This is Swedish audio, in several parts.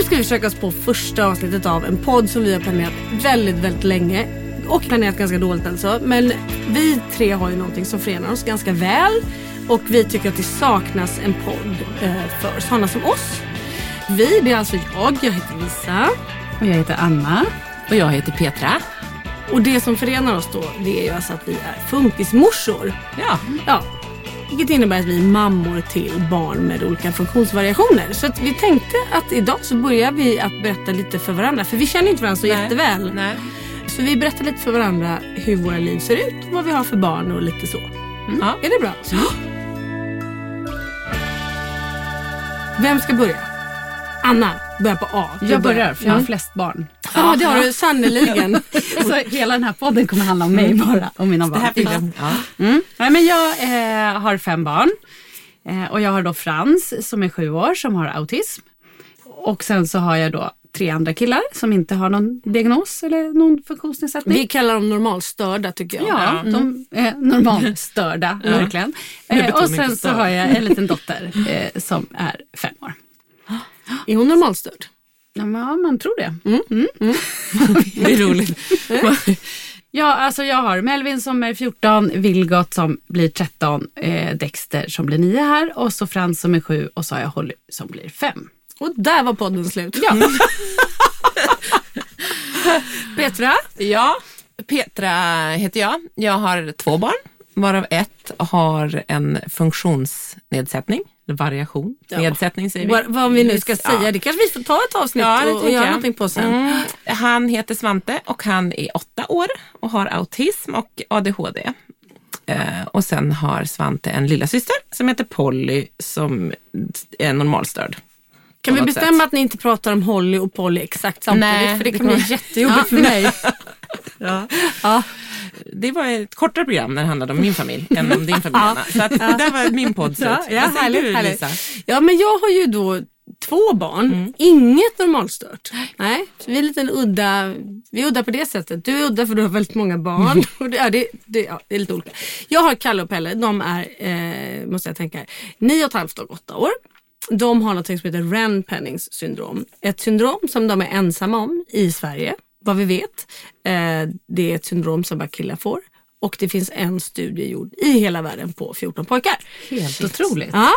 Nu ska vi försöka oss på första avsnittet av en podd som vi har planerat väldigt, väldigt länge. Och planerat ganska dåligt alltså. Men vi tre har ju någonting som förenar oss ganska väl. Och vi tycker att det saknas en podd eh, för sådana som oss. Vi, det är alltså jag, jag heter Lisa. Och jag heter Anna. Och jag heter Petra. Och det som förenar oss då, det är ju alltså att vi är funkismorsor. Ja. Ja. Vilket innebär att vi är mammor till barn med olika funktionsvariationer. Så vi tänkte att idag så börjar vi att berätta lite för varandra. För vi känner inte varandra så Nej. jätteväl. Nej. Så vi berättar lite för varandra hur våra liv ser ut, vad vi har för barn och lite så. Mm. Ja. Är det bra? Vem ska börja? Anna, börja på A. Jag börjar för jag har flest barn. Ja, det har du sannerligen. Så hela den här podden kommer handla om mig bara och mina Det barn. här vill jag. Ja. Mm. Nej, men jag eh, har fem barn. Eh, och jag har då Frans som är sju år som har autism. Och sen så har jag då tre andra killar som inte har någon diagnos eller någon funktionsnedsättning. Vi kallar dem normalstörda tycker jag. Ja, de är normalstörda verkligen. Med Eh, och sen så har jag en liten dotter eh, som är fem år. Är hon normalstörd? Ja, men man tror det. Det är roligt. Ja, alltså jag har Melvin som är 14, Vilgot som blir 13, eh, Dexter som blir 9 här och så Frans som är 7 och så har jag Holly som blir 5. Och där var podden slut. Ja. Petra? Ja, Petra heter jag. Jag har två barn, varav ett har en funktionsnedsättning, variation. Nedsättning säger vi. Vad, vad vi nu ska Ja. säga, det kanske vi får ta ett avsnitt Ja, och, och göra någonting på sen. Mm. Han heter Svante och han är åtta år och har autism och ADHD. Eh, och sen har Svante en lilla syster som heter Polly som är normalstörd. Kan vi bestämma sätt. att ni inte pratar om Holly och Polly exakt samtidigt? Nej, för det det kan bli jättejobbigt för mig. Ja. Det var ett kortare program när det handlade om min familj än om din familj. Anna. Så att, det där var min podd. Ja, ja, Vad säger härligt, du härligt. Lisa? Ja, men jag har ju då två barn, Mm. inget normalstört. Nej, vi är lite udda, vi är udda på det sättet. Du är udda för du har väldigt många barn. Mm. Och det, ja, det, det, ja, det är lite olika. Jag har Kalle och Pelle, de är, eh, måste jag tänka, nio och ett halvt och åtta år. De har något som heter Ren-Pennings syndrom. Ett syndrom som de är ensamma om i Sverige, vad vi vet. Eh, det är ett syndrom som bara killar får. Och det finns en studie gjord i hela världen på 14 pojkar. Helt otroligt. Ja.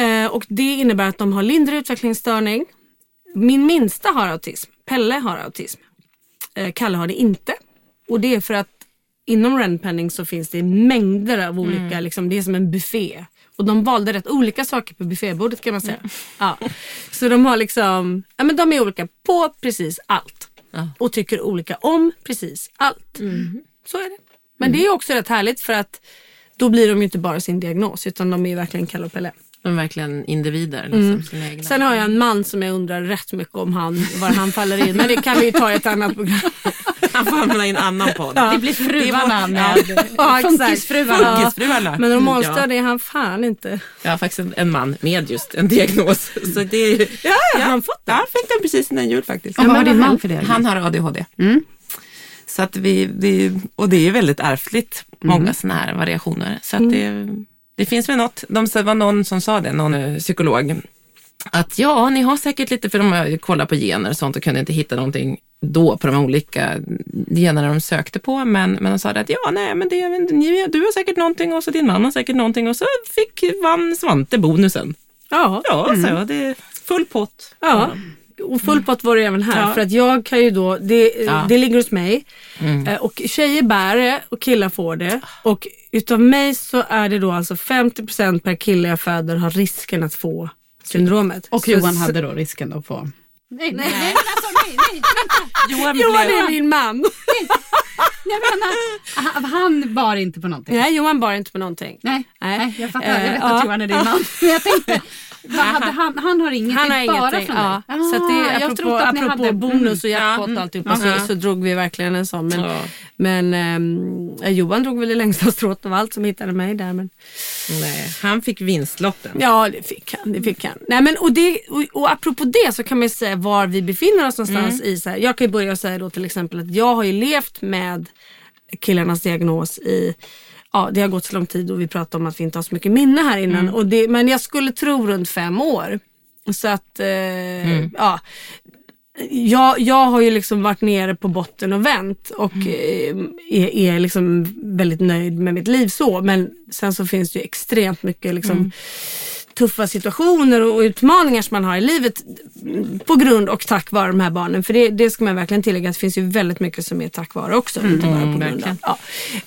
Eh, och det innebär att de har lindrig utvecklingsstörning. Min minsta har autism. Pelle har autism. Eh, Kalle har det inte. Och det är för att inom Renpenning så finns det mängder av olika, liksom, det är som en buffé. Och de valde rätt olika saker på buffébordet kan man säga. Ja. Så de har liksom, ja men de är olika på precis allt. Och tycker olika om precis allt. Så är det. Men det är också rätt härligt för att då blir de ju inte bara sin diagnos utan de är ju verkligen Kalle och Pelle. De är verkligen individer. Liksom, sina egna. Sen har jag en man som jag undrar rätt mycket om han, var han faller in. Men det kan vi ju ta i ett annat program. Han får hamna i en annan podd. Det blir fruarna med Ja, funkisfruarna. Funkisfruarna. Men normalstörd är han fan inte. Jag har faktiskt en, en man med just en diagnos. Så det är, ja, ja, han fått Ja, han fick den precis innan jul faktiskt. Och vad har din man för diagnos? Han har ADHD. Så att vi, vi, och det är väldigt ärftligt, många sådana här variationer. Så att det, det finns väl något, de, det var någon som sa det, någon eh, psykolog, att ja, ni har säkert lite, för de har kollat på gener och sånt och kunde inte hitta någonting då på de olika generna de sökte på, men, men de sa det att ja, nej, men det, ni, du har säkert någonting och så din man har säkert någonting och så fick, vann Svante bonusen. Ja. Ja, så jag, det är full pott. Ja. Och full pott var det även här. Ja. För att jag kan ju då, det, Ja. det ligger hos mig. Eh, Och tjejer bär det och killar får det. Och utav mig så är det då alltså 50% per kille jag föder har risken att få syndromet. Och Så- Johan hade då risken att få... Nej, nej, nej, men alltså, nej, nej. Johan Johan är min man. Jag menar, han- bar inte på någonting. Nej, Johan bar inte på någonting. Nej, Nej. jag fattar. Eh, jag vet att Johan är din man. Men jag tänkte, hade han, han har ingenting Han har bara ingenting. från Ja. dig? så att det, Ah, jag apropå, trodde att ni apropå hade... bonus och Mm. jackpot Ja. och alltihopa Mm. så, så drog vi verkligen en sån. Men, Ja. men ehm, Johan drog väl det längsta strået av allt som hittade mig där. Men, Nej, han fick vinstlotten. Ja, det fick han. Det fick han. Nej, men, och, det, och, och apropå det så kan man ju säga var vi befinner oss någonstans i. Så här, jag kan ju börja säga då till exempel att jag har ju levt med killarnas diagnos i Ja, det har gått så lång tid och vi pratade om att vi inte har så mycket minne här innan. Och det, men jag skulle tro runt fem år. Så att, eh, ja. Jag, jag har ju liksom varit nere på botten och vänt och eh, är, är liksom väldigt nöjd med mitt liv så. Men sen så finns det ju extremt mycket liksom tuffa situationer och utmaningar som man har i livet på grund och tack vare de här barnen. För det, det ska man verkligen tillägga att det finns ju väldigt mycket som är tack vare också. inte bara på grund av. Ja.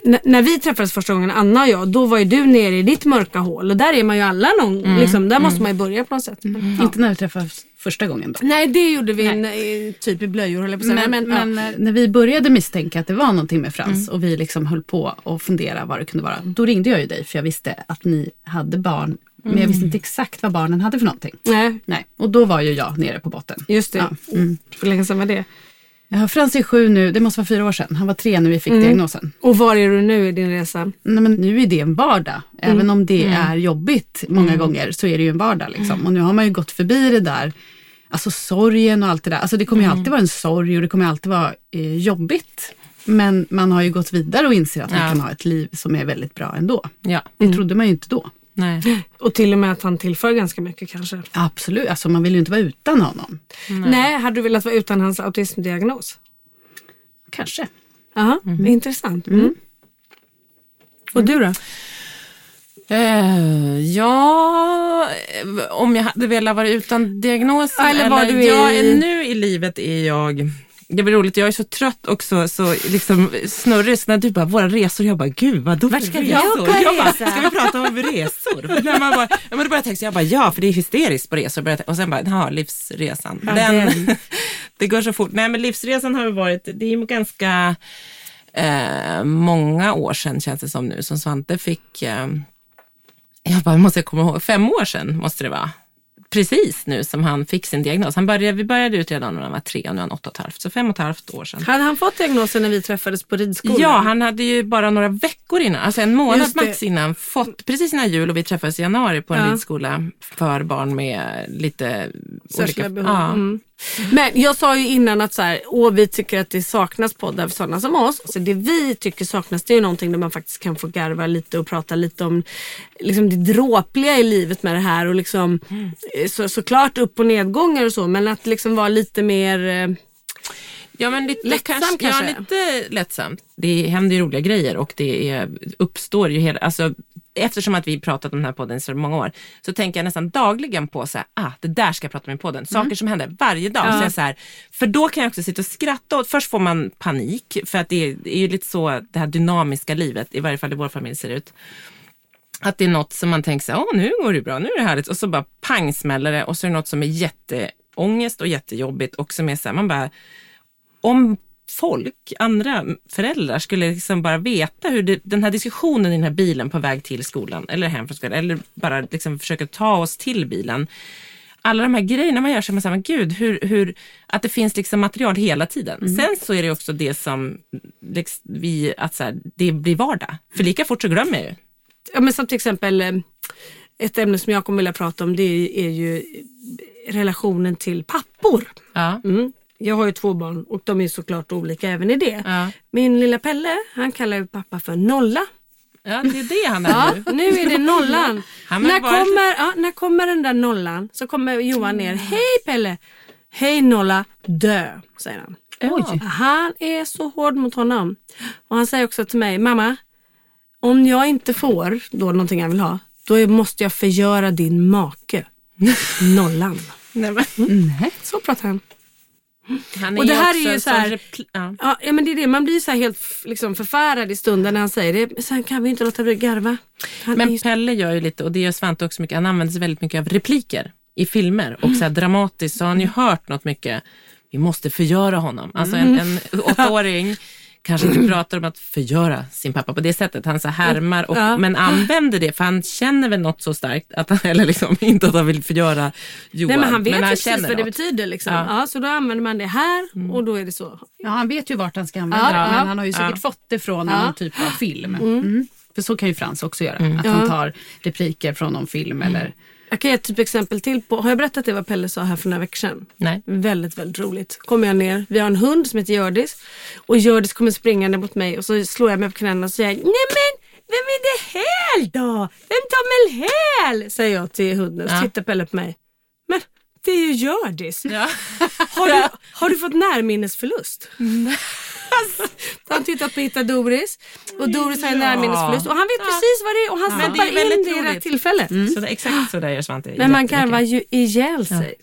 N- när vi träffades första gången, Anna och jag, då var ju du nere i ditt mörka hål och där är man ju alla någon, liksom, där måste man ju börja på något sätt. Ja. Inte när vi träffades första gången då. Nej det gjorde vi en, eh, typ i blöjor höll jag på att säga. Men, Nej, men, men, när- när vi började misstänka att det var någonting med Frans och vi liksom höll på och fundera vad det kunde vara. Då ringde jag ju dig för jag visste att ni hade barn. Men jag visste inte exakt vad barnen hade för någonting. Nej, Nej, och då var ju jag nere på botten. just det. Ja, mm. Hur länge sedan var det? Ja, Frans är sju nu, det måste vara fyra år sedan. Han var tre när vi fick diagnosen. Och var är du nu i din resa? Nej, men nu är det en vardag. Även om det är jobbigt många gånger så är det ju en vardag. Liksom. Och nu har man ju gått förbi det där, alltså sorgen och allt det där. Alltså det kommer ju alltid vara en sorg och det kommer alltid vara eh, jobbigt. Men man har ju gått vidare och inser att man Ja. kan ha ett liv som är väldigt bra ändå. Ja, Det trodde man ju inte då. Nej. Och till och med att han tillför ganska mycket kanske. Absolut, alltså man vill ju inte vara utan honom. Nej, hade du velat vara utan hans autismdiagnos? Kanske. Jaha, intressant. Mm. Och du då? Eh, ja, om jag hade velat vara utan diagnosen. Eller var du ja, i- Nu i livet är jag det var roligt, jag är så trött och så, liksom snurrig. Så när du bara, våra resor, jag bara, gud vadå Vart ska vi resor? åka jag bara, resa? ska vi prata om resor? när man bara, ja, men då började jag tänka, jag bara, ja för det är hysteriskt på resor. Jag- Och sen bara, ja livsresan. Ja, Den, den. det går så fort. Nej men livsresan har varit, det är ganska eh, många år sedan känns det som nu som Svante fick eh, jag bara, måste jag komma ihåg, fem år sedan måste det vara. Precis nu som han fick sin diagnos. Han började, vi började ut redan när han var tre och nu är han åtta och ett halvt. Så fem och ett halvt år sedan. Hade han fått diagnosen när vi träffades på ridskolan? Ja, han hade ju bara några veckor innan, alltså en månad max innan, fått precis innan jul och vi träffades i januari på en Ja. ridskola för barn med lite Särskilda olika... behov. Ja. Mm. Men jag sa ju innan att så här, åh, vi tycker att det saknas poddar för sådana som oss. Så det vi tycker saknas det är ju någonting där man faktiskt kan få garva lite och prata lite om liksom det dråpliga i livet med det här och liksom eh, så, såklart upp och nedgångar och så men att liksom vara lite mer eh, Ja, men lite, Lättsam kanske, kanske? Ja, lite lättsamt. Det händer ju roliga grejer och det är, uppstår ju hela, alltså eftersom att vi pratat om den här podden i så många år så tänker jag nästan dagligen på så här, ah, det där ska jag prata om i podden. Saker som händer varje dag. Så jag så här, för då kan jag också sitta och skratta åt, först får man panik för att det är, det är ju lite så det här dynamiska livet, i varje fall i vår familj ser ut. Att det är något som man tänker så här, åh nu går det bra, nu är det härligt och så bara pang smäller det och så är det något som är jätteångest och jättejobbigt och som är så här, man bara, om folk, andra föräldrar skulle liksom bara veta hur det, den här diskussionen i den här bilen på väg till skolan eller hem från skolan eller bara liksom försöka ta oss till bilen. Alla de här grejerna man gör är man säger, men gud, hur, hur, att det finns liksom material hela tiden. Mm. Sen så är det också det som liksom, vi, att så här, det blir vardag. För lika fort så glömmer jag ju. Ja, men som till exempel eh, ett ämne som jag kommer vilja prata om det är, är ju relationen till pappor. Ja. Mm. Jag har ju två barn och de är såklart olika även i det. Ja. Min lilla Pelle, han kallar ju pappa för Nolla. ja, det är det han är Ja, nu. nu är det nollan. När, varit- kommer, ja, när kommer den där nollan så kommer Johan ner. Hej Pelle! Hej Nolla, dö, säger han. Oj. Han är så hård mot honom. Och han säger också till mig, mamma, om jag inte får då någonting jag vill ha, då måste jag förgöra din make. Nollan. Nej, men, Så pratar han. Han är Och det här är ju så här- ja. Ja, men det är det, man blir så helt liksom, förfärad i stunden när han säger det. Men Sen kan vi inte låta bli att garva. Han Men ju- Pelle gör ju lite, och det gör Svante också mycket, han använder sig väldigt mycket av repliker i filmer och så här dramatiskt så har han ju hört något mycket, vi måste förgöra honom. Alltså en, en åttaåring kanske inte pratar om att förgöra sin pappa på det sättet. Han så här härmar, och, Ja. men använder det för han känner väl något så starkt, att han, eller liksom inte att han vill förgöra Johan. Nej men han vet precis känner vad det något. betyder. Liksom. Ja. Ja. så då använder man det här och då är det så. Ja, han vet ju vart han ska använda Ja, det, men han har ju säkert fått det från Ja. någon typ av film. Mm. För så kan ju Frans också göra, att Ja. han tar repliker från någon film eller Jag kan ge ett typ exempel till på, har jag berättat det vad Pelle sa här för några veckor sedan? Nej. Väldigt, väldigt roligt. Kommer jag ner, vi har en hund som heter Hjördis och Hjördis kommer springande mot mig och så slår jag mig på knäna och säger Nej men vem är det här då? Vem tar väl häl? Säger jag till hunden så Ja. tittar Pelle på mig. Det är ju Hjördis. Ja. Har, du, har du fått närminnesförlust? han tittat på Hitta Doris och Doris har en närminnesförlust och han vet precis vad det är och han Men det stoppar in det i rätt tillfälle. Så det, exakt så där gör Svante. Men man garvar ju ihjäl sig.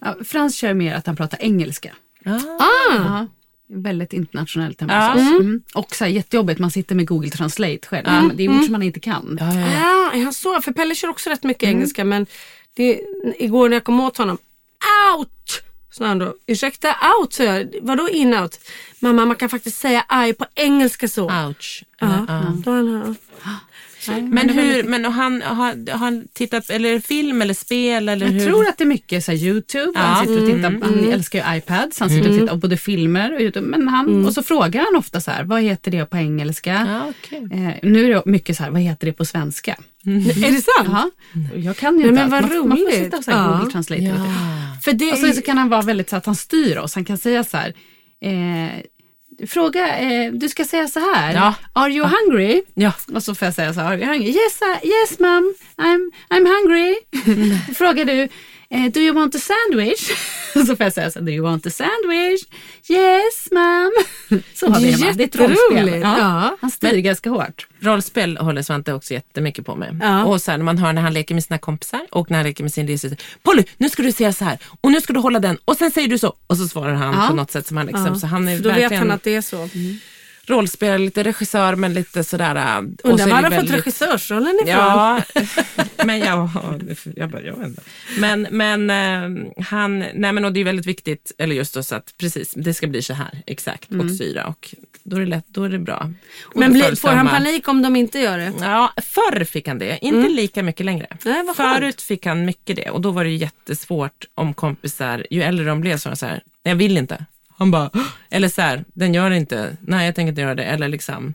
Ja, Frans kör mer att han pratar engelska. Ah. Ja, väldigt internationellt hemma hos oss. Mm. Och så här, jättejobbigt, man sitter med Google Translate själv. Men Det är ord som man inte kan. Ja, ja, ja. Ja, jag så. För Pelle kör också rätt mycket engelska men det, igår när jag kom åt honom. Out! Sa han då. Ursäkta, out sa jag. Vadå in out? Mamma man kan faktiskt säga aj på engelska så. Ouch. Ja, Ja. då han har. Men hur, men han, har, har han tittat, eller film eller spel eller Jag hur? tror att det är mycket så här, Youtube, Ja. han sitter och tittar, han älskar ju iPads, han sitter och tittar på både filmer och Youtube. Men han, Och så frågar han ofta så här, vad heter det på engelska? Ja, okej. Eh, nu är det mycket så här, vad heter det på svenska? Är det sant? Jaha. Jag kan ju Nej, inte men allt. vad man, man får sitta och så här, Ja. Google Translate. lite. För det Och sen så kan han vara väldigt så att han styr oss. Han kan säga så här. Eh, fråga, eh, du ska säga så här. Ja. Are you hungry? Ja. Och så får jag säga så här. Are you hungry? Yes, I, yes mom, I'm, I'm hungry. Frågar du, do you want a sandwich? Och så får jag säga så do you want a sandwich? Yes mom. Så har Det vi är hemma. Det är ett rollspel. jätteroligt. Ja. Han styr ganska hårt. Rollspel håller Svante också jättemycket på med. Ja. Och sen när man hör när han leker med sina kompisar och när han leker med sin lillasyster. Polly, nu ska du säga så här och nu ska du hålla den och sen säger du så. Och så svarar han Ja. på något sätt som han liksom, så han är För då vet verkligen han att det är så. Rollspelare, lite regissör men lite sådär. äh, Undrar var han har fått regissörsrollen ifrån. Ja, men jag, jag, bara, jag vet inte. Men, men eh, han, nej men och det är väldigt viktigt, eller just då så att precis, det ska bli så här, exakt, och syra och då är det lätt, då är det bra. Och Men blir, får han panik om de inte gör det? Ja, förr fick han det, inte lika mycket längre. Nej, vad skönt. Förut fick han mycket det och då var det jättesvårt om kompisar, ju äldre de blev så var så här, jag vill inte. Han bara, eller så här, den gör det inte, nej jag tänker inte göra det, eller liksom.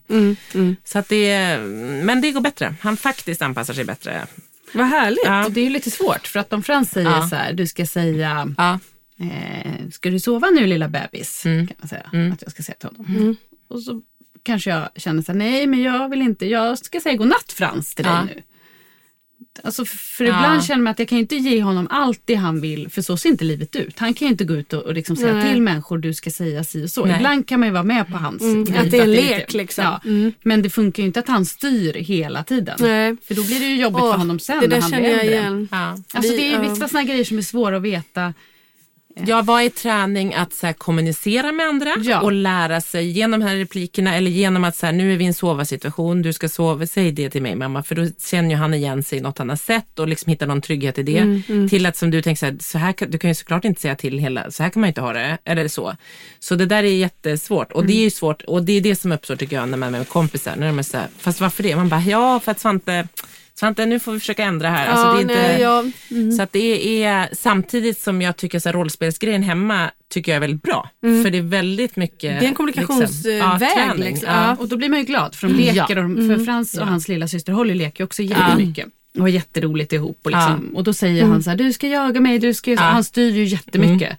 Så att det, men det går bättre, han faktiskt anpassar sig bättre. Vad härligt. Ja. Det är ju lite svårt för att om Frans säger Ja. så här, du ska säga Ja. eh, ska du sova nu lilla bebis? Mm. Kan man säga att jag ska säga till honom. Och så kanske jag känner så här, nej men jag vill inte, jag ska säga godnatt Frans till dig nu. Alltså för Ja. ibland känner man att jag kan ju inte ge honom allt det han vill, för så ser inte livet ut. Han kan ju inte gå ut och, och liksom säga Nej. till människor, du ska säga si och så. Nej. Ibland kan man ju vara med på hans Mm, grej att det är en lek, liksom. Ja. Mm. Men det funkar ju inte att han styr hela tiden. Nej. För då blir det ju jobbigt Åh, för honom sen när han blir äldre. Ja. Alltså Vi- det är ju ja. vissa sådana grejer som är svåra att veta Ja, vad är träning? Att så här, kommunicera med andra Ja. och lära sig genom de här replikerna eller genom att så här, nu är vi i en sova-situation, du ska sova, säg det till mig mamma, för då känner ju han igen sig i något annat sätt och liksom hittar någon trygghet i det. Mm, Till att som du tänker så här, så här du kan ju såklart inte säga till hela, så här kan man ju inte ha det, eller så. Så det där är jättesvårt och det är ju svårt och det är det som uppstår tycker jag när man är med kompisar, när de är så här, fast varför det? Man bara, ja för att Svante Svante, nu får vi försöka ändra här. Alltså, det är inte, nej, ja. Så att det är samtidigt som jag tycker så här, rollspelsgrejen hemma tycker jag är väldigt bra. För det är väldigt mycket Det är en kommunikationsväg, ja, träning. liksom. Ja. Ja. Och då blir man ju glad för de leker. Och de, för Frans och hans lilla syster Holly leker också jättemycket. Och har jätteroligt ihop. Och, liksom, och då säger han så här, du ska jaga mig, du ska... Ja. Han styr ju jättemycket.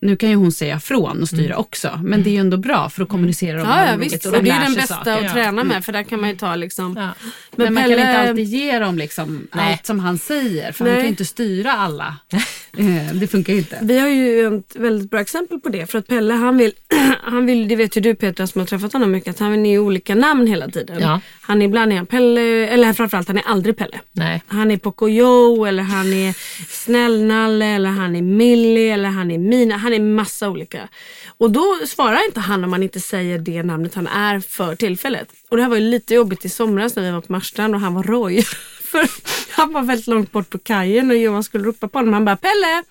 Nu kan ju hon säga från och styra också. Men det är ju ändå bra för att kommunicera de Ja, ja visst. och Och de det är den bästa saker. att träna med för där kan man ju ta liksom. Ja. Men, man Pelle- kan inte alltid ge dem liksom Nej. allt som han säger. För Nej. han kan ju inte styra alla. Eh, det funkar ju inte. Vi har ju ett väldigt bra exempel på det. För att Pelle han vill, han vill det vet ju du Petra som har träffat honom mycket, att han vill ge olika namn hela tiden. Ja. Han är ibland är han Pelle, eller framförallt han är aldrig Pelle. Nej. Han är Pocoyo eller han är Snällnalle eller han är Millie eller han är Mina. Han är massa olika. Och då svarar inte han om man inte säger det namnet han är för tillfället. Och det här var ju lite jobbigt i somras när vi var på Marstrand och han var Roy. för han var väldigt långt bort på kajen och Johan skulle ropa på honom. Han bara Pelle!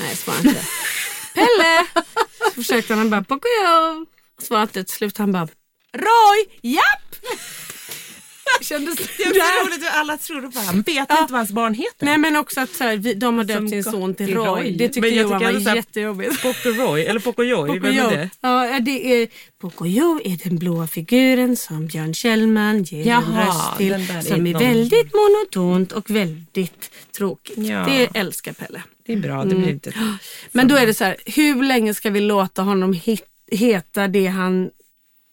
Nej, svarade inte. Pelle! Så försökte han, han bara Pocoyo. Svarade inte till slut. Han bara Roy! Japp! Kändes Det är roligt hur alla tror att han vet inte vad hans barn heter. Nej men också att så här, vi, de har döpt sin son till Roy. Roy. Det tyckte Men jag Johan tycker var här- jättejobbigt. Pocoyoy, eller Pocoyoy, vem är det? Ja, det är Pocoyo är den blåa figuren som Björn Kjellman ger Jaha, en röst till. är Som är någon- väldigt monotont och väldigt tråkigt. Ja. Det älskar Pelle. Det är bra, det blir inte... Men då är det så här, hur länge ska vi låta honom hit, heta det han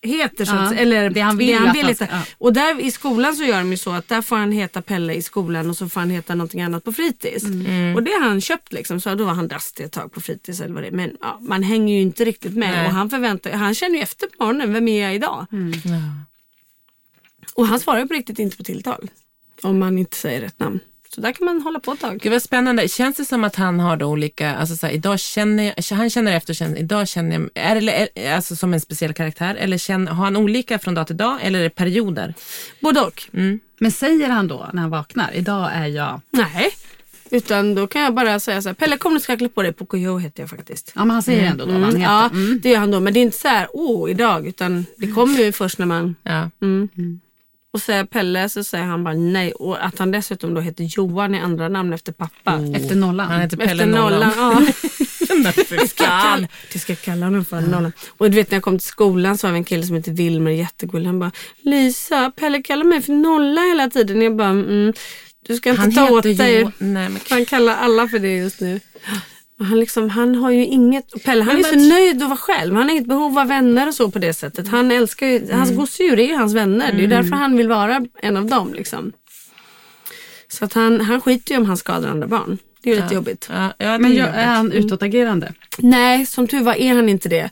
heter så Ja, att, eller det han vill att han ska- heta. ja. Och där i skolan så gör de ju så att där får han heta Pelle i skolan och så får han heta någonting annat på fritids. Mm. Och det har han köpt liksom, så då var han Dusty ett tag på fritids eller vad det är. Men ja, man hänger ju inte riktigt med Nej. och han förväntar han känner ju efter på morgonen, vem är jag idag? Mm. Och han svarar ju på riktigt inte på tilltal. Om man inte säger rätt namn. Så där kan man hålla på ett tag. Gud vad spännande. Känns det som att han har då olika, alltså så här, idag känner jag, han känner efter, känner, idag känner jag, är det alltså som en speciell karaktär eller känner, har han olika från dag till dag eller är det perioder? Både och. Men säger han då när han vaknar, idag är jag... Nej. Utan då kan jag bara säga så här, Pelle kom du ska klä på dig, Pocoyo heter jag faktiskt. Ja men han säger ändå då vad han Mm, heter. ja, det gör han då. Men det är inte så här, åh idag, utan det kommer ju först när man... Ja. Och säger Pelle så säger han bara nej. Och att han dessutom då heter Johan i andra namn efter pappa. Efter nollan. Han heter Pelle Efter nollan. Ja. Nollan. Det ska jag kalla- Det ska jag kalla honom för. Nollan. Och du vet när jag kom till skolan så var det en kille som heter Wilmer, jättegullig. Han bara, Lisa, Pelle kallar mig för Nolla hela tiden. Jag bara, mm, du ska inte Han ta åt heter dig. Jo... Nej, men... Han kallar alla för det just nu. Han, liksom, han har ju inget, och Pelle han Men är så men- nöjd att vara själv. Han har inget behov av vänner och så på det sättet. Han älskar ju, Mm. hans gosedjur är ju hans vänner. Det är ju därför han vill vara en av dem. Liksom. Så att han, han skiter ju om han skadar andra barn. Det är ju lite jobbigt. Ja, ja, Men är jag, jobbigt. är han utåtagerande? Nej, som tur var är han inte det.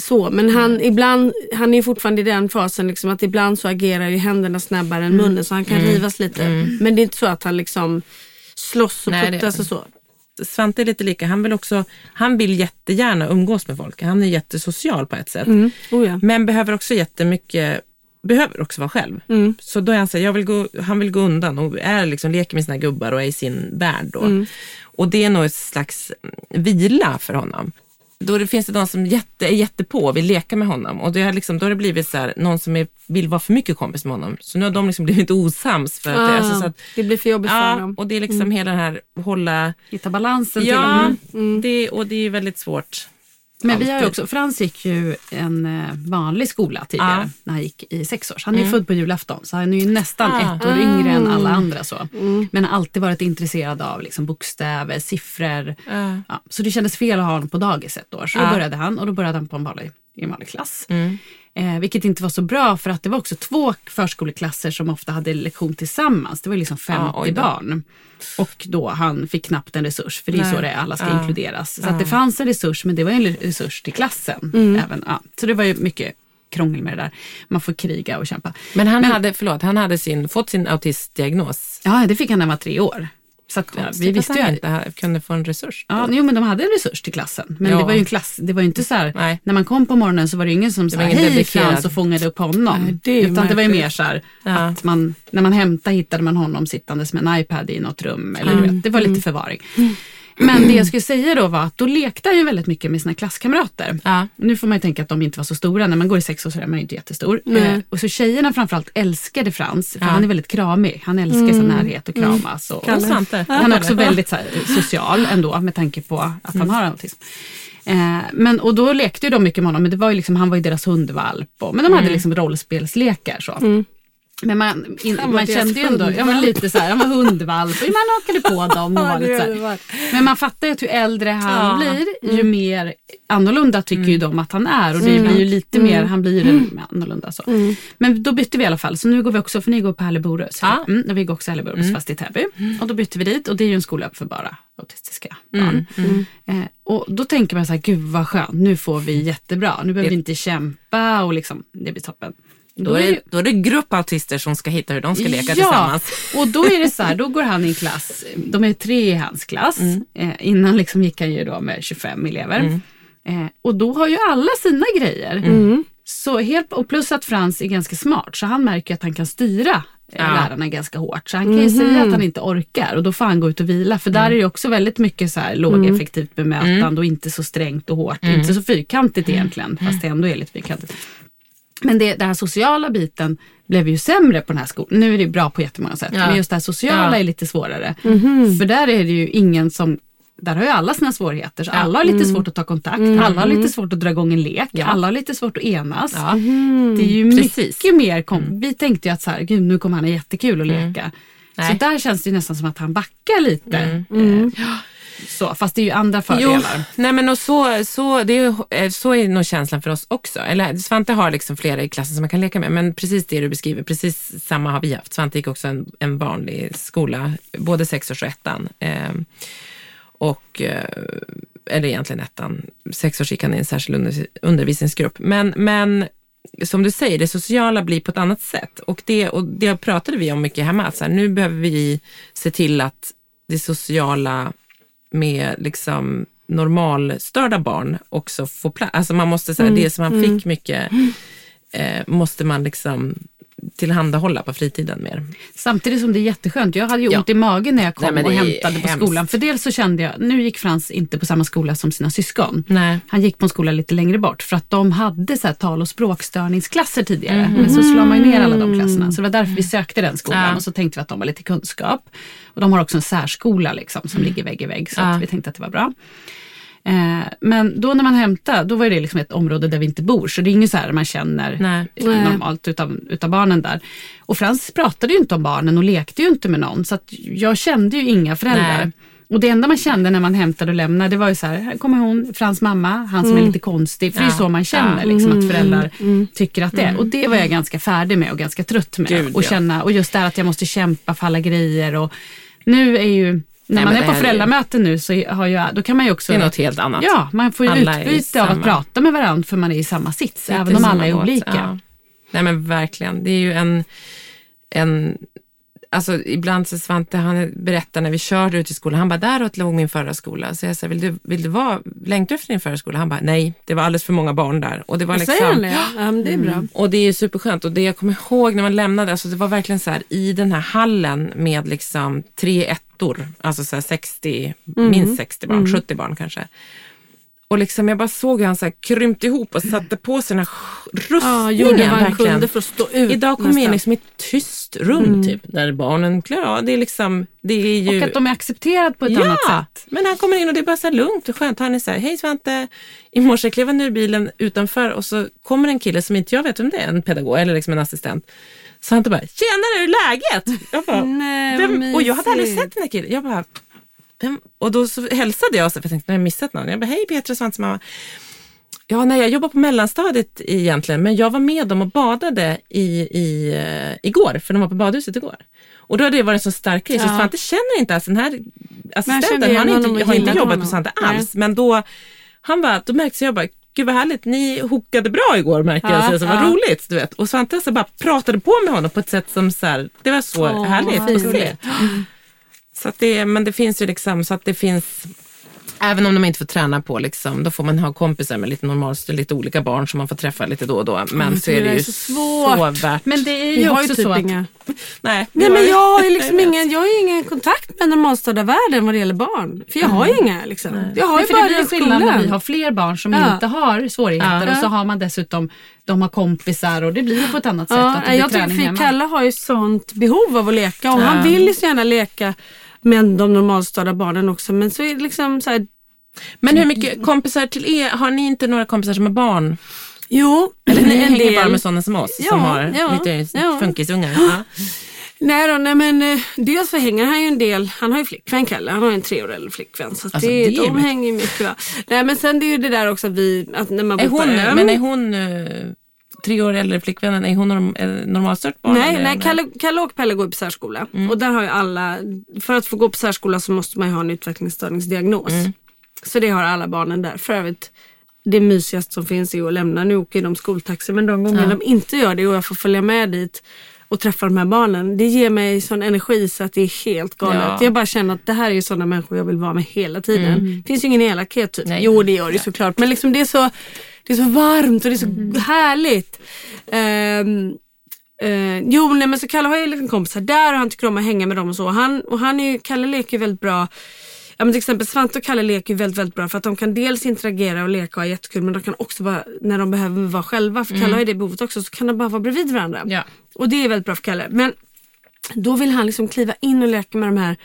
Så, men han, ibland, han är ju fortfarande i den fasen liksom, att ibland så agerar ju händerna snabbare än munnen så han kan rivas lite. Men det är inte så att han liksom slåss och puttas och så. Svante är lite lika. Han vill också, han vill jättegärna umgås med folk. Han är jättesocial på ett sätt. Oh, ja. Men behöver också jättemycket, behöver också vara själv. Så då är han så här, jag vill gå, han vill gå undan och är liksom, leker med sina gubbar och är i sin värld då. Och det är nog ett slags vila för honom. Då det finns det de som jätte, är jättepå och vill leka med honom och det har liksom, då har det blivit så här, någon som är, vill vara för mycket kompis med honom. Så nu har de liksom blivit osams. För att det, Ah, alltså, så att, det blir för jobbigt för ja, honom. och det är liksom hela den här hålla Hitta balansen till Ja, honom. det, och det är väldigt svårt. Men vi har ju Alltid. också, Frans gick ju en eh, vanlig skola tidigare Ja. när han gick i sex års. Han är ju född på julafton så han är ju nästan Ah. ett år yngre än alla andra. så. Men har alltid varit intresserad av liksom, bokstäver, siffror. Ja. Ja, så det kändes fel att ha honom på dagis ett år. Så då Ja. började han och då började han på en vanlig, i en vanlig klass. Eh, vilket inte var så bra för att det var också två förskoleklasser som ofta hade lektion tillsammans. Det var liksom 50 oj då. barn. Och då han fick knappt en resurs, för det är Nej. så det är, alla ska Ja. inkluderas. Så att det fanns en resurs, men det var en resurs till klassen. Även, ja. Så det var ju mycket krångel med det där. Man får kriga och kämpa. Men han hade, förlåt, han hade sin, fått sin autistdiagnos. Ja, det fick han när han var tre år. Så att, ja, vi visste att ju han inte ha- kunde få en resurs. Ja, jo, men de hade en resurs till klassen. Men Ja. det var ju en klass, det var ju inte så här, Nej. när man kom på morgonen så var det ju ingen som sa hej. Frans och fångade upp honom. Nej, det Utan det var ju märkligt. mer så här, Ja. att man, när man hämtade hittade man honom sittandes med en iPad i något rum. Eller, Mm. du vet, det var lite förvaring. Men det jag skulle säga då var att då lekte han ju väldigt mycket med sina klasskamrater. Ja. Nu får man ju tänka att de inte var så stora. När man går i sex år så är man ju inte jättestor. Eh, och så tjejerna framförallt älskade Frans, för Ja. han är väldigt kramig. Han älskar så närhet och kramas. Och, Och Svante. han är också väldigt så här, social ändå med tanke på att Mm. han har autism. Eh, men, och då lekte ju de mycket med honom, men det var ju liksom, han var ju deras hundvalp. Och, men de hade liksom rollspelslekar. Så. Men man, in, man kände ju ändå, ja, men lite så här, han var hundvalp och man hakade på dem. Och Ja, var det lite så här. Men man fattar ju att ju äldre han Ja. blir, ju mer annorlunda tycker ju de att han är. Och det blir ju lite mer, han blir ju mm. annorlunda. Så. Men då bytte vi i alla fall, så nu går vi också, för ni går på Härleborus. Ja. Mm, och vi går också Härleborus fast i Täby. Och då bytte vi dit och det är ju en skola för bara autistiska barn. Eh, och då tänker man så här, gud vad skönt, nu får vi jättebra. Nu behöver vi inte kämpa och liksom, det blir toppen. Då är, det, då är det grupp autister som ska hitta hur de ska leka tillsammans. och då är det så här, då går han i en klass, de är tre i hans klass. Mm. Eh, innan liksom gick han ju då med 25 elever. Eh, och då har ju alla sina grejer. Mm. Så helt, och plus att Frans är ganska smart så han märker att han kan styra eh, Ja. lärarna ganska hårt. Så han kan ju säga att han inte orkar och då får han gå ut och vila. För Mm. där är det också väldigt mycket så här lågeffektivt bemötande och inte så strängt och hårt. Mm. Inte så fyrkantigt egentligen, fast det ändå är lite fyrkantigt. Men det, den här sociala biten blev ju sämre på den här skolan. Nu är det bra på jättemånga sätt, Ja. men just det här sociala Ja. är lite svårare. För där är det ju ingen som där har ju alla sina svårigheter. Så alla har lite svårt att ta kontakt, alla har lite svårt att dra igång en lek, alla har lite svårt att enas. Ja. Det är ju Precis. mycket mer, kom- vi tänkte ju att så här, gud nu kommer han ha jättekul att leka. Så där känns det ju nästan som att han backar lite. Eh, Så, fast det är ju andra Jo, fördelar. nej men och så, så, det är, ju- eh, så är nog känslan för oss också. Eller Svante har liksom flera i klassen som man kan leka med, men precis det du beskriver, precis samma har vi haft. Svante gick också en, en vanlig skola, både sexårs och ettan. Eh, och, eh, eller egentligen ettan, sexårs gick han i en särskild under, undervisningsgrupp. Men, men som du säger, det sociala blir på ett annat sätt. Och det, och det pratade vi om mycket hemma, att så här, nu behöver vi se till att det sociala med liksom normalstörda barn också får plats. Alltså man måste säga, det som man fick mycket eh, måste man liksom tillhandahålla på fritiden mer. Samtidigt som det är jätteskönt. Jag hade ju Ja. ont i magen när jag kom Nej, och hämtade på hemskt. skolan. För dels så kände jag, nu gick Frans inte på samma skola som sina syskon. Nej. Han gick på en skola lite längre bort för att de hade så tal och språkstörningsklasser tidigare. Mhm. Men så slår man ju ner alla de klasserna. Så det var därför vi sökte den skolan Ja. och så tänkte vi att de var lite kunskap. Och de har också en särskola liksom, som ligger vägg i vägg så Ja. att vi tänkte att det var bra. Eh, men då när man hämtar, då var det liksom ett område där vi inte bor. Så det är inget så här man känner Nej. eh, normalt utav, utav barnen där. Och Frans pratade ju inte om barnen och lekte ju inte med någon. Så att jag kände ju inga föräldrar. Nej. Och det enda man kände när man hämtade och lämnade, det var ju så här, här kommer hon, Frans mamma, han som är lite konstig. För det är ju Mm. Ja. så man känner, Ja. liksom, att föräldrar tycker att det är. Och det var jag ganska färdig med och ganska trött med. Gud, och, ja. känna, och just det här att jag måste kämpa för alla grejer. Och nu är ju, när Nej, man är på ju- föräldramöten nu så har jag, då kan man ju också Det är något helt annat. Ja, man får ju Alla utbyte av att prata med varandra för man är i samma sits, Sitter även om alla är båt. olika. Ja. Nej men verkligen, det är ju en, en Alltså ibland så Svante, han berättar när vi körde ut till skolan, han bara, däråt låg min förra skola. Så jag sa, vill du, vill du vara, längtar du efter din förra skola? Han bara, nej, det var alldeles för många barn där. Och det var liksom, Säger han det? Ja, det är bra. och det är superskönt och det jag kommer ihåg när man lämnade, alltså det var verkligen så här i den här hallen med liksom tre ettor, alltså så här 60, Mm. minst 60 barn, 70 barn kanske. Och liksom jag bara såg hur han så här krympte ihop och satte på den här Ja, gjorde vad han verkligen. kunde för att stå ut. Idag kommer vi in liksom i ett tyst rum typ, där barnen klarar av det. Är liksom, det är ju... Och att de är accepterade på ett ja, annat sätt. men han kommer in och det är bara så lugnt och skönt. Han är så här, hej Svante, i morse klev han ur bilen utanför och så kommer en kille som inte jag vet om det är, en pedagog eller liksom en assistent. Så han bara, tjenare hur är läget? Jag bara, Nej, vem? Och jag hade aldrig sett den här killen. Jag bara? Och då så hälsade jag, så, för jag tänkte, nu har jag missat någon. Jag bara, hej Petra, Svantes mamma. Ja, nej, jag jobbar på mellanstadiet egentligen, men jag var med dem och badade i, i, uh, igår, för de var på badhuset igår. Och då hade det varit en så stark grej, så Ja. Svante känner inte alls den här assistenten, han inte, har inte jobbat honom. Svante Nej. alls, men då, han bara, då märkte jag bara, gud vad härligt, ni hookade bra igår märker Ja, så jag, så, vad ja. roligt, du vet. Och Svante så bara pratade på med honom på ett sätt som så här, det var så Åh, härligt att se. gulligt. Så att det, men det finns ju liksom så att det finns Även om de inte får träna på, liksom, då får man ha kompisar med lite normalt, lite olika barn som man får träffa lite då och då. Men Mm, så är det ju så svårt. så värt. Men det är ju också typ så att inga... Nej, Nej det men jag har ju liksom ingen, jag har ingen kontakt med normalstörda världen vad det gäller barn. För jag har ju inga liksom. Jag har Nej, ju för bara det blir den skillnad när vi har fler barn som Ja. inte har svårigheter Ja. och så har man dessutom, de har kompisar och det blir på ett annat sätt. Ja, att det jag tycker. Kalle har ju sånt behov av att leka och han vill ju så gärna leka med de normalstörda barnen också. Men så är det liksom så här, Men hur mycket kompisar till er, har ni inte några kompisar som har barn? jo, Eller ni en hänger bara del. med sådana som oss Ja, som har ja, lite ja. funkisungar? Ja. Nej då, nej men eh, dels så hänger han ju en del, han har ju flickvän Kalle, han har en tre år äldre flickvän. Så Alltså, det, det är de mycket. hänger mycket va. Nej men sen det är ju det där också att vi, att när man Är bor på hon, ön- men är hon eh, tre år äldre flickvännen, är hon norm, normalstört barn? Nej, nej Kalle, Kalle och Pelle går på särskola. Mm. Och där har ju alla, för att få gå på särskola så måste man ju ha en utvecklingsstörningsdiagnos. Mm. Så det har alla barnen där. För övrigt, det mysigaste som finns är att lämna. Nu åker de skoltaxi men de gånger de inte gör det och jag får följa med dit och träffa de här barnen. Det ger mig sån energi så att det är helt galet. Ja. Jag bara känner att det här är ju sådana människor jag vill vara med hela tiden. Det finns ju ingen elakhet typ. Nej. Jo det gör det ju såklart. Men liksom det är så, det är så varmt och det är så härligt. Ehm, Eh, jo, nej, men så Kalle har ju liksom kompisar där och han tycker om att hänga med dem och så. Han, och han är ju, Kalle leker väldigt bra. Ja, men till exempel Svante och Kalle leker väldigt, väldigt bra för att de kan dels interagera och leka och ha jättekul men de kan också vara, när de behöver vara själva, för Kalle har ju det behovet också, så kan de bara vara bredvid varandra. Ja. Och det är väldigt bra för Kalle. Men då vill han liksom kliva in och leka med de här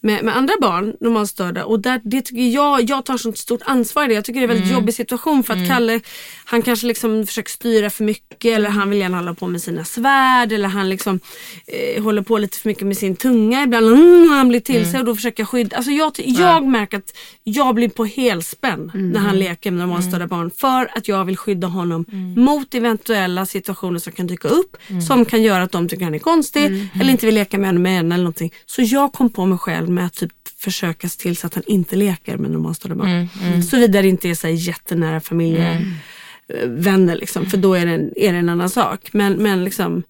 med, med andra barn, normalstörda. Och där, det tycker jag, jag tar sånt stort ansvar i det. Jag tycker det är en väldigt jobbig situation för att Kalle, han kanske liksom försöker styra för mycket eller han vill gärna hålla på med sina svärd eller han liksom eh, håller på lite för mycket med sin tunga ibland. Mm, han blir till sig och då försöker jag skydda. Alltså jag, jag märker att jag blir på helspänn när han leker med normalstörda barn för att jag vill skydda honom mot eventuella situationer som kan dyka upp som kan göra att de tycker han är konstig eller inte vill leka med honom igen eller någonting. Så jag kom på mig själv med att typ försöka se till så att han inte leker med normalstörda barn. Såvida det inte är så här jättenära familjevänner liksom, för då är det, en, är det en annan sak. Men, men liksom,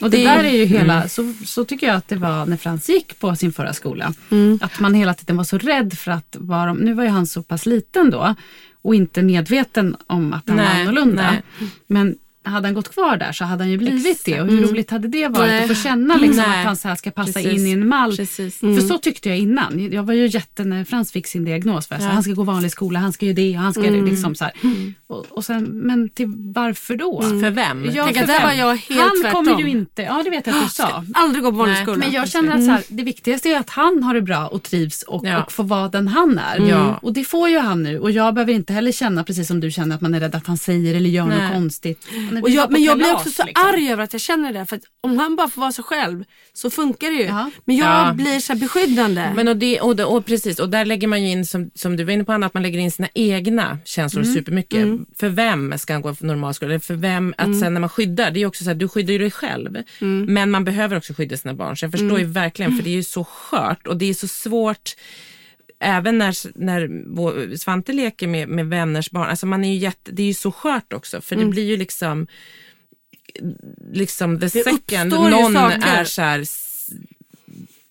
Och det, Det- där är ju hela, så, så tycker jag att det var när Frans gick på sin förra skola. Att man hela tiden var så rädd för att vara, nu var ju han så pass liten då och inte medveten om att han var Nej, annorlunda. nej. Men hade han gått kvar där så hade han ju blivit det och hur roligt hade det varit Nej. att få känna liksom Nej. att han så här ska passa Precis. in i en mall. Precis. För så tyckte jag innan. Jag var ju jätte när Frans fick sin diagnos. För jag sa, Han ska gå vanlig skola, han ska ju det och han ska det. Liksom så här. Och, och sen, men till varför då? För vem? Ja, Tänk för där vem? var jag helt Han tvärtom. kommer ju inte, ja det vet jag att du sa. aldrig gå på vanlig Nej, skola. Men jag känner att så här, det viktigaste är att han har det bra och trivs och, Ja. och får vara den han är. Ja. Och det får ju han nu. Och jag behöver inte heller känna precis som du känner att man är rädd att han säger eller gör Nej. något konstigt. Och jag, men jag blir också så liksom. arg över att jag känner det. För att om han bara får vara sig själv så funkar det ju. Ja. Men jag Ja. blir så beskyddande. Men och, det, och, det, och precis, och där lägger man ju in, som, som du var inne på Anna, att man lägger in sina egna känslor supermycket. För vem ska han gå på normalskola? Eller för vem, att sen när man skyddar, det är ju också så här, du skyddar ju dig själv. Men man behöver också skydda sina barn. Så jag förstår ju verkligen, för det är ju så skört och det är så svårt Även när, när vår, Svante leker med, med vänners barn, alltså man är ju jätte, det är ju så skört också för det blir ju liksom liksom the second uppstår ju någon är så här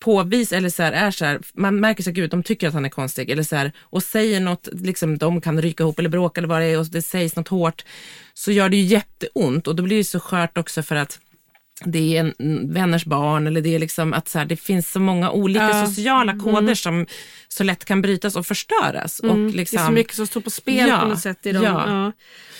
påvis eller så här, är så här, man märker så här, gud de tycker att han är konstig eller så här, och säger något, liksom de kan ryka ihop eller bråka eller vad det är och det sägs något hårt så gör det ju jätteont och då blir det så skört också för att det är en mm, vänners barn eller det är liksom att så här, det finns så många olika Ja. sociala koder som så lätt kan brytas och förstöras. Och Mm. liksom, Det är så mycket som står på spel Ja, på något sätt i dem. ja. Ja.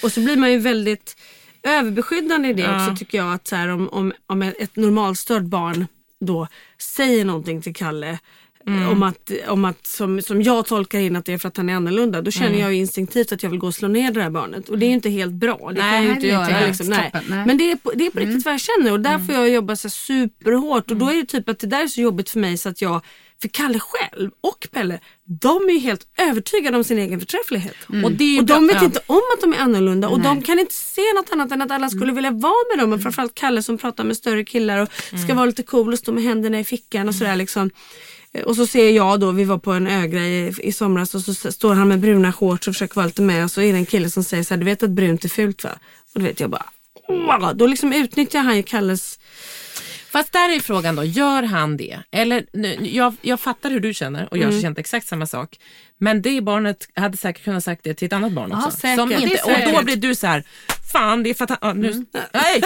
Och så blir man ju väldigt överbeskyddande i det också tycker jag. Att så här, om, om, om ett normalstört barn då säger någonting till Kalle Mm. om att, om att som, som jag tolkar in att det är för att han är annorlunda. Då känner Mm. jag instinktivt att jag vill gå och slå ner det här barnet. Och det är ju inte helt bra. Det kan Nej, jag ju inte göra. inte liksom. nej. nej. Men det är på, det är på riktigt vad jag känner och där får jag jobba så superhårt. Och då är det typ att det där är så jobbigt för mig så att jag, för Kalle själv och Pelle, de är ju helt övertygade om sin egen förträfflighet. Och, är ju Och de vet ja. inte om att de är annorlunda och de kan inte se något annat än att alla skulle vilja vara med dem. Och framförallt Kalle som pratar med större killar och ska vara lite cool och stå med händerna i fickan och sådär liksom. Eh, Och så ser jag då, vi var på en ögrej i, i somras och så står han med bruna shorts och försöker vara lite med och så är det en kille som säger så här, du vet att brunt är fult va? Och då vet jag bara, wow! Då liksom utnyttjar han ju Kalles Fast där är frågan då, gör han det? Eller, nu, jag, jag fattar hur du känner och jag Mm. har känt exakt samma sak. Men det barnet hade säkert kunnat sagt det till ett annat barn Ja, också. säkert. Som inte, och då blir du så här, fan det är för att han, ja, nu, nej,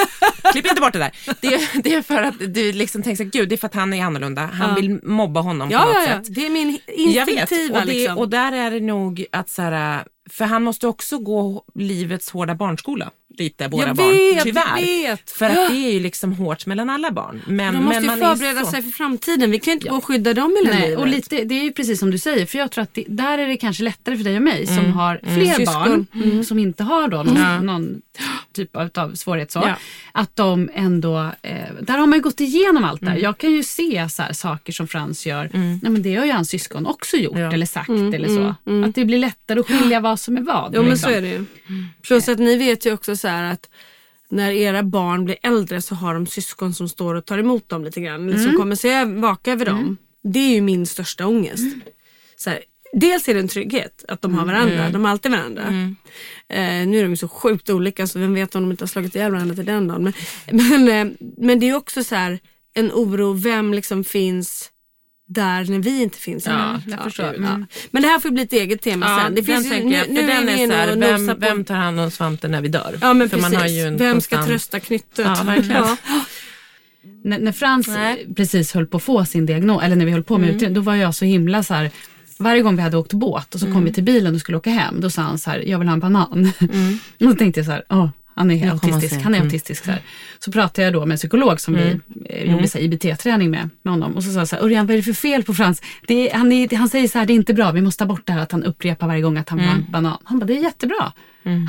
klipp inte bort det där. Det, det är för att du liksom tänker så här, gud det är för att han är annorlunda. Han Ja. vill mobba honom på Ja, något ja, ja. sätt. Det är min instinktiva och, det, liksom. och där är det nog att så här, för han måste också gå livets hårda barnskola. Lite, våra Jag barn. vet, Tyvärr. jag vet. För att det är ju liksom hårt mellan alla barn. Men, De måste men ju förbereda så. sig för framtiden. Vi kan ju inte gå och skydda dem hela livet. och lite, det är ju precis som du säger, för jag tror att det, där är det kanske lättare för dig och mig som har fler Mm. Syskon. Mm. barn, som inte har då någon, någon typ av, svårighet så. Ja. Att de ändå, eh, där har man ju gått igenom allt Mm. det här. Jag kan ju se så här, saker som Frans gör, nej, men det har ju hans syskon också gjort Ja. eller sagt eller så. Att det blir lättare att skilja vad som är vad. Mm, Jo men liksom. så är det ju. Plus att ni vet ju också så här att när era barn blir äldre så har de syskon som står och tar emot dem lite grann. Eller som kommer se vaka över dem. Det är ju min största ångest. Så här, dels är det en trygghet att de har varandra. De har alltid varandra. Eh, nu är de ju så sjukt olika så vem vet om de inte har slagit ihjäl varandra till den dagen. Men, men, eh, men det är också så här en oro, vem liksom finns där när vi inte finns. Ja, jag förstår. Ja. Mm. Men det här får bli ett eget tema Ja, sen. Det den finns ju, tänker nu, jag, för nu är den är inne så här, vem, på vem tar hand om Svante när vi dör? Ja men för precis. man har ju en Vem ska konstant- trösta knyttet? Ja, verkligen. Ja. när, när Frans Nej. precis höll på att få sin diagnos, eller när vi höll på med utredningen, då var jag så himla så här. Varje gång vi hade åkt båt och så kom vi till bilen och skulle åka hem, då sa han så här, jag vill ha en banan. och så tänkte jag så här, åh, han är autistisk. Han är Mm. autistisk. Så, här. så pratade jag då med en psykolog som vi eh, gjorde här, IBT-träning med, med honom. Och så sa jag så här, Örjan vad är det för fel på Frans? Det är, han, är, han säger så här, det är inte bra, vi måste ta bort det här att han upprepar varje gång att han ha en banan. Han bara, det är jättebra.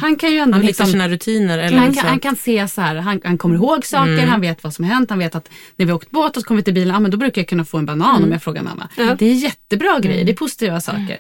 Han kan ju ändå Han hittar liksom, sina rutiner. Eller han, så. kan, han kan se så här, han, han kommer ihåg saker, Mm. han vet vad som har hänt, han vet att när vi har åkt båt och så kommer vi till bilen, ah, men då brukar jag kunna få en banan Mm. om jag frågar mamma. Det är jättebra grejer, det är positiva saker.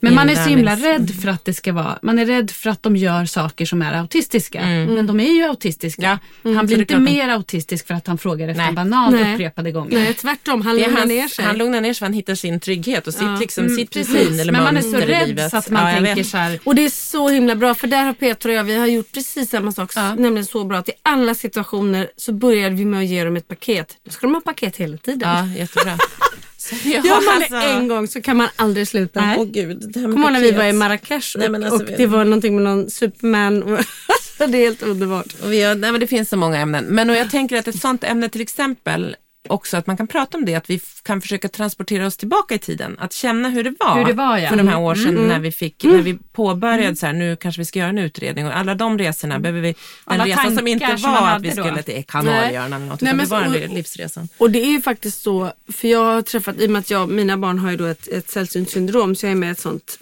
Men man är så himla rädd för att det ska vara, man är rädd för att de gör saker som är autistiska. Men de är ju autistiska. Mm. Ja. Han blir inte mer autistisk för att han frågar efter Nej. en banan Nej. upprepade gånger. Nej tvärtom, han lugnar ner sig. Han lugnar ner sig för han hittar sin trygghet och sitt, liksom, sitt Precis, eller men man är så rädd så att man Ja, tänker så här, Och det är så himla bra för där har Peter och jag, vi har gjort precis samma sak. Ja. Nämligen så bra att i alla situationer så började vi med att ge dem ett paket. Då ska de ha paket hela tiden. Ja, jättebra. Så jag, Gör man det alltså- en gång så kan man aldrig sluta. Åh gud, det här med Kommer ihåg när vi var i Marrakesh och, Nej, men alltså, och det var någonting med någon Superman. Och, alltså, det är helt underbart. Och vi har, nej, men det finns så många ämnen. Men och jag tänker att ett sånt ämne till exempel också att man kan prata om det, att vi kan försöka transportera oss tillbaka i tiden. Att känna hur det var, Hur det var, ja. för de här år sedan när vi fick, när vi påbörjade så här, nu kanske vi ska göra en utredning och alla de resorna behöver vi, den Alla resan som inte som var att vi då. skulle till Kanarieöarna eller något, Nej, utan men det var den livsresan. Och det är ju faktiskt så, för jag har träffat, i och med att jag, mina barn har ju då ett, ett sällsynt syndrom så jag är med i ett sånt,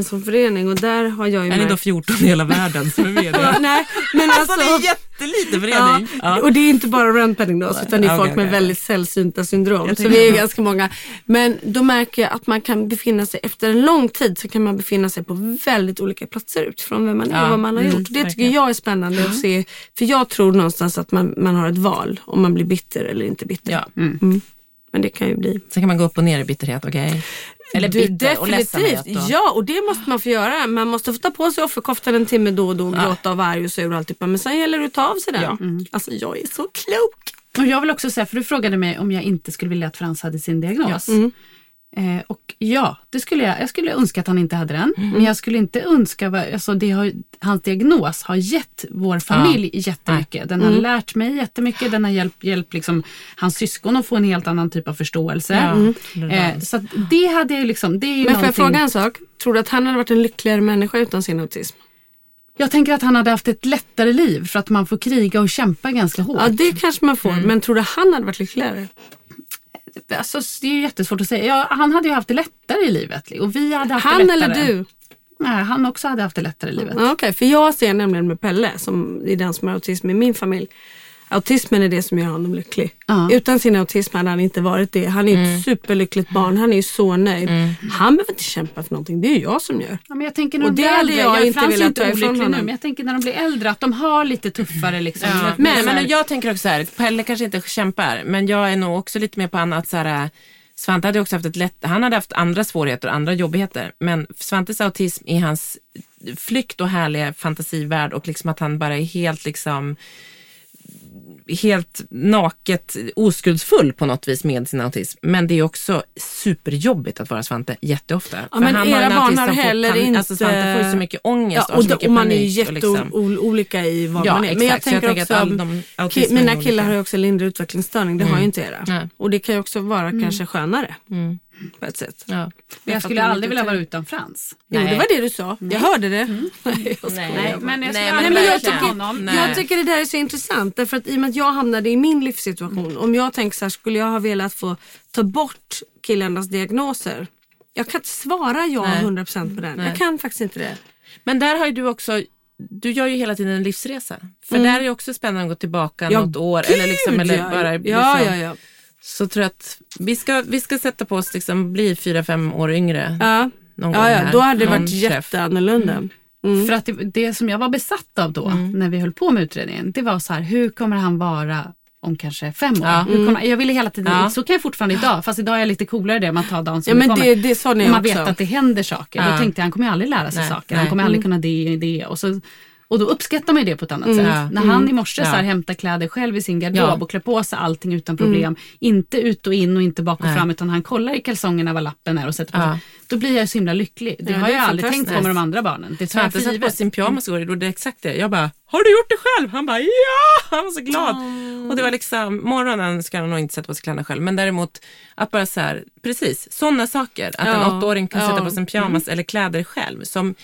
en sån förening och där har jag ju Är ni då 14 i hela världen som är med? Ja, Nej, men Alltså alltså, det är en jätteliten förening. Ja. Och det är inte bara randpenning då, utan det är folk med okej. väldigt sällsynta syndrom. Så vi är ganska många. Men då märker jag att man kan befinna sig, efter en lång tid så kan man befinna sig på väldigt olika platser utifrån vem man är Ja, och vad man har mm, gjort. Det tycker verkligen. jag är spännande att se. För jag tror någonstans att man, man har ett val om man blir bitter eller inte bitter. Ja. Mm. Men det kan ju bli Sen kan man gå upp och ner i bitterhet, okej? Eller Du, bitter och ledsamhet. definitivt. då. Ja, och det måste man få göra. Man måste få ta på sig offerkoftan en timme då och då och gråta och vara arg och sur och alltihopa. Men sen gäller det att ta av sig den. Ja. Alltså jag är så klok. Och jag vill också säga, för du frågade mig om jag inte skulle vilja att Frans hade sin diagnos. Mm. Eh, och ja, det skulle jag. Jag skulle önska att han inte hade den. Mm. Men jag skulle inte önska, alltså det har, hans diagnos har gett vår familj jättemycket. Den Mm. har lärt mig jättemycket. Den har hjälpt, hjälpt liksom, hans syskon att få en helt annan typ av förståelse. Mm. Eh, så det hade jag liksom, det är ju Men får jag någonting- fråga en sak? Tror du att han hade varit en lyckligare människa utan sin autism? Jag tänker att han hade haft ett lättare liv för att man får kriga och kämpa ganska hårt. Ja, det kanske man får. Men tror du han hade varit lyckligare? Alltså, det är ju jättesvårt att säga. Ja, han hade ju haft det lättare i livet. Och vi hade haft Han eller du? Nej, han också hade haft det lättare i livet. Okej, för jag ser nämligen med Pelle, som är den som har autism i min familj. Autismen är det som gör honom lycklig. Ja. Utan sin autism hade han inte varit det. Han är ett superlyckligt barn. Han är ju så nöjd. Han behöver inte kämpa för någonting. Det är ju jag som gör. Ja, men jag tänker när Och de blir det äldre, jag inte Frans är velat inte ta ifrån olycklig nu, honom. men jag tänker när de blir äldre att de har lite tuffare liksom. Ja. Men, men jag tänker också så här, Pelle kanske inte kämpar, men jag är nog också lite mer på annat så här, Svante hade också haft ett lätt, han hade haft andra svårigheter och andra jobbigheter, men Svantes autism är hans flykt och härliga fantasivärld och liksom att han bara är helt liksom helt naket oskuldsfull på något vis med sin autism. Men det är också superjobbigt att vara Svante jätteofta. Ja, men han era barn har heller pan- inte... Alltså Svante får ju så mycket ångest Ja, och, och, så mycket och man är ju och liksom- jätteolika i vad Ja, man är. Men jag exakt. Jag tänker tänker också, att ki- mina olika. killar har ju också lindrig utvecklingsstörning, det har ju inte era. Nej. Och det kan ju också vara kanske skönare på ett sätt. Ja. Men jag skulle aldrig vilja vara utan Frans. Jo, det var det du sa. Jag hörde det. Nej, jag Nej. men jag skulle Nej, aldrig Nej, men jag, tycker, honom. Nej. jag tycker det där är så intressant därför att i och med att jag hamnade i min livssituation. Om jag tänker så här, skulle jag ha velat få ta bort killarnas diagnoser? Jag kan inte svara ja Nej. 100% på den. Nej. Jag kan faktiskt inte det. Men där har ju du också, du gör ju hela tiden en livsresa. För där är det också spännande att gå tillbaka Mm. Ja, något år. Eller, liksom, Gud, eller bara ja, liksom, ja, ja. Så tror jag att vi ska, vi ska sätta på oss, liksom, bli fyra, fem år yngre. Ja, Någon gång ja, ja. då hade det varit träff. jätteannorlunda. För att det, det som jag var besatt av då, när vi höll på med utredningen, det var så här, hur kommer han vara om kanske fem år? Ja. Hur kommer, jag ville hela tiden, Ja. så kan jag fortfarande idag, fast idag är jag lite coolare det, man tar dagen som Ja, men det kommer. det, det sa ni Och man också. vet att det händer saker. Ja. Då tänkte jag, han kommer ju aldrig lära sig Nej, saker. nej. Han kommer aldrig kunna det och det. Och, så, och då uppskattar man ju det på ett annat sätt. Ja. När han i morse så här, Ja. hämtar kläder själv i sin garderob Ja. och klär på sig allting utan problem. Inte ut och in och inte bak och Nej. fram utan han kollar i kalsongerna vad lappen är och sätter på. Då blir jag så himla lycklig. Det har det jag aldrig tänkt på med de andra barnen. Det tar jag för satte på givet. sin pyjamas igår och gjorde exakt det. Jag bara, har du gjort det själv? Han bara, ja! Han var så glad. Och det var liksom, morgonen ska han nog inte sätta på sig kläderna själv, men däremot att bara så här, precis, sådana saker. Att en åttaåring kan sätta på sig en pyjamas eller kläder själv som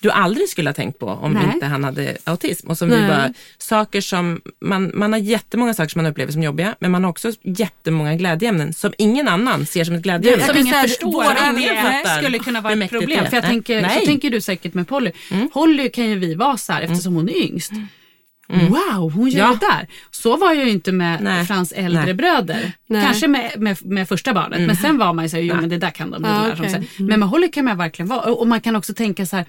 du aldrig skulle ha tänkt på om Nej. inte han hade autism. Och som vi bara, saker som, man, man har jättemånga saker som man upplever som jobbiga, men man har också jättemånga glädjeämnen som ingen annan ser som ett glädjeämne. Som ingen förstår det fattar skulle kunna vara ett problem. För jag Nej. tänker, Nej. så tänker du säkert med Polly. Holly kan ju vi vara så här eftersom hon är yngst. Wow, hon gör Ja. det där. Så var jag ju inte med Nej. Frans äldre Nej. bröder. Nej. Kanske med, med, med första barnet. Men sen var man ju så här, jo men det där kan de. Som sig. Men med Holly kan man verkligen vara. Och och man kan också tänka så här,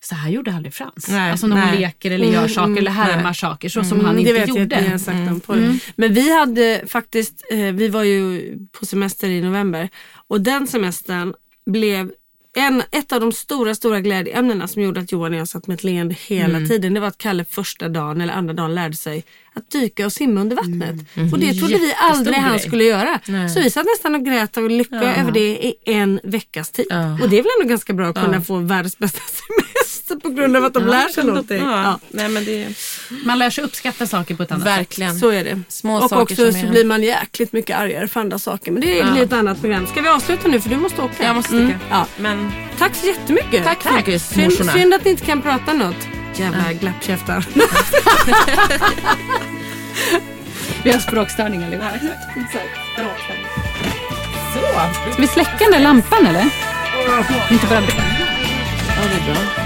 så här gjorde aldrig Frans. Nej, alltså när hon nej. leker eller gör saker eller härmar nej. saker så som han Mm, inte det vet gjorde. jag att ni har sagt på Men vi hade faktiskt, eh, vi var ju på semester i november och den semestern blev en, ett av de stora, stora glädjeämnena som gjorde att Johan och jag satt med ett leende hela tiden. Det var att Kalle första dagen eller andra dagen lärde sig att dyka och simma under vattnet. Och det trodde vi aldrig han grej. skulle göra. Nej. Så vi satt nästan och grät av lycka över det i en veckas tid. Ja. Och det är väl ändå ganska bra att kunna få världens bästa semester på grund av att de lär sig någonting. Ja. Ja. Nej, men det är Man lär sig uppskatta saker på ett annat sätt. verkligen. Så är det. Små och saker också som så är- blir man jäkligt mycket argare för andra saker. Men det Ja. blir ett annat program. Ska vi avsluta nu för du måste åka? Jag måste sticka. Ja. Men Tack så jättemycket. Tack, synd, funkismorsorna. synd att ni inte kan prata något. Jävla glappkäftar. Vi har språkstörning allihopa. Ska vi släcka den där lampan eller? Inte bara... ja, det är bra.